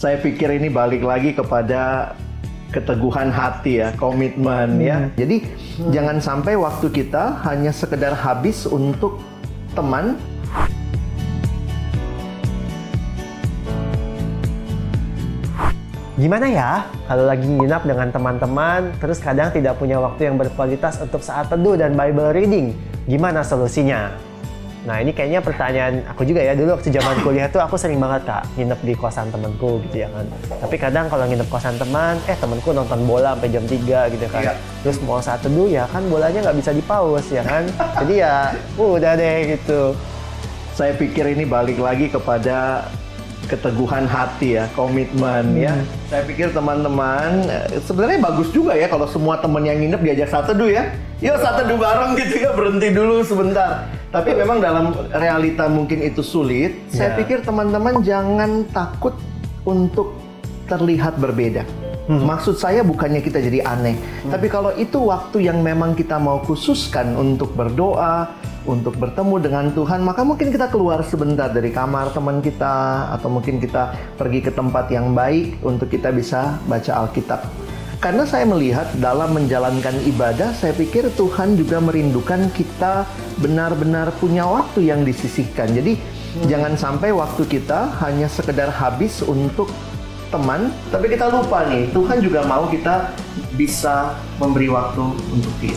Saya pikir ini balik lagi kepada keteguhan hati ya, komitmen ya. Jadi jangan sampai waktu kita hanya sekedar habis untuk teman. Gimana ya kalau lagi nginap dengan teman-teman, terus kadang tidak punya waktu yang berkualitas untuk saat teduh dan Bible reading? Gimana solusinya? Nah ini kayaknya pertanyaan aku juga ya dulu waktu zaman kuliah tuh aku sering banget kak nginep di kosan temanku gitu ya kan. Tapi kadang kalau nginep kosan teman, eh temanku nonton bola sampai jam 3 gitu kan. Iya. Terus mau saat teduh ya kan bolanya nggak bisa dipaus ya kan. Jadi ya udah deh gitu. Saya pikir ini balik lagi kepada keteguhan hati ya, komitmen ya. Saya pikir teman-teman eh, sebenarnya bagus juga ya kalau semua teman yang nginep diajak saat teduh ya. Yuk saat teduh bareng gitu ya, berhenti dulu sebentar. Tapi memang dalam realita mungkin itu sulit. Saya Ya. pikir teman-teman jangan takut untuk terlihat berbeda. Maksud saya bukannya kita jadi aneh, tapi kalau itu waktu yang memang kita mau khususkan untuk berdoa, untuk bertemu dengan Tuhan, maka mungkin kita keluar sebentar dari kamar teman kita, atau mungkin kita pergi ke tempat yang baik untuk kita bisa baca Alkitab. Karena saya melihat dalam menjalankan ibadah, saya pikir Tuhan juga merindukan kita benar-benar punya waktu yang disisihkan. Jadi jangan sampai waktu kita hanya sekedar habis untuk teman, tapi kita lupa nih, Tuhan juga mau kita bisa memberi waktu untuk dia.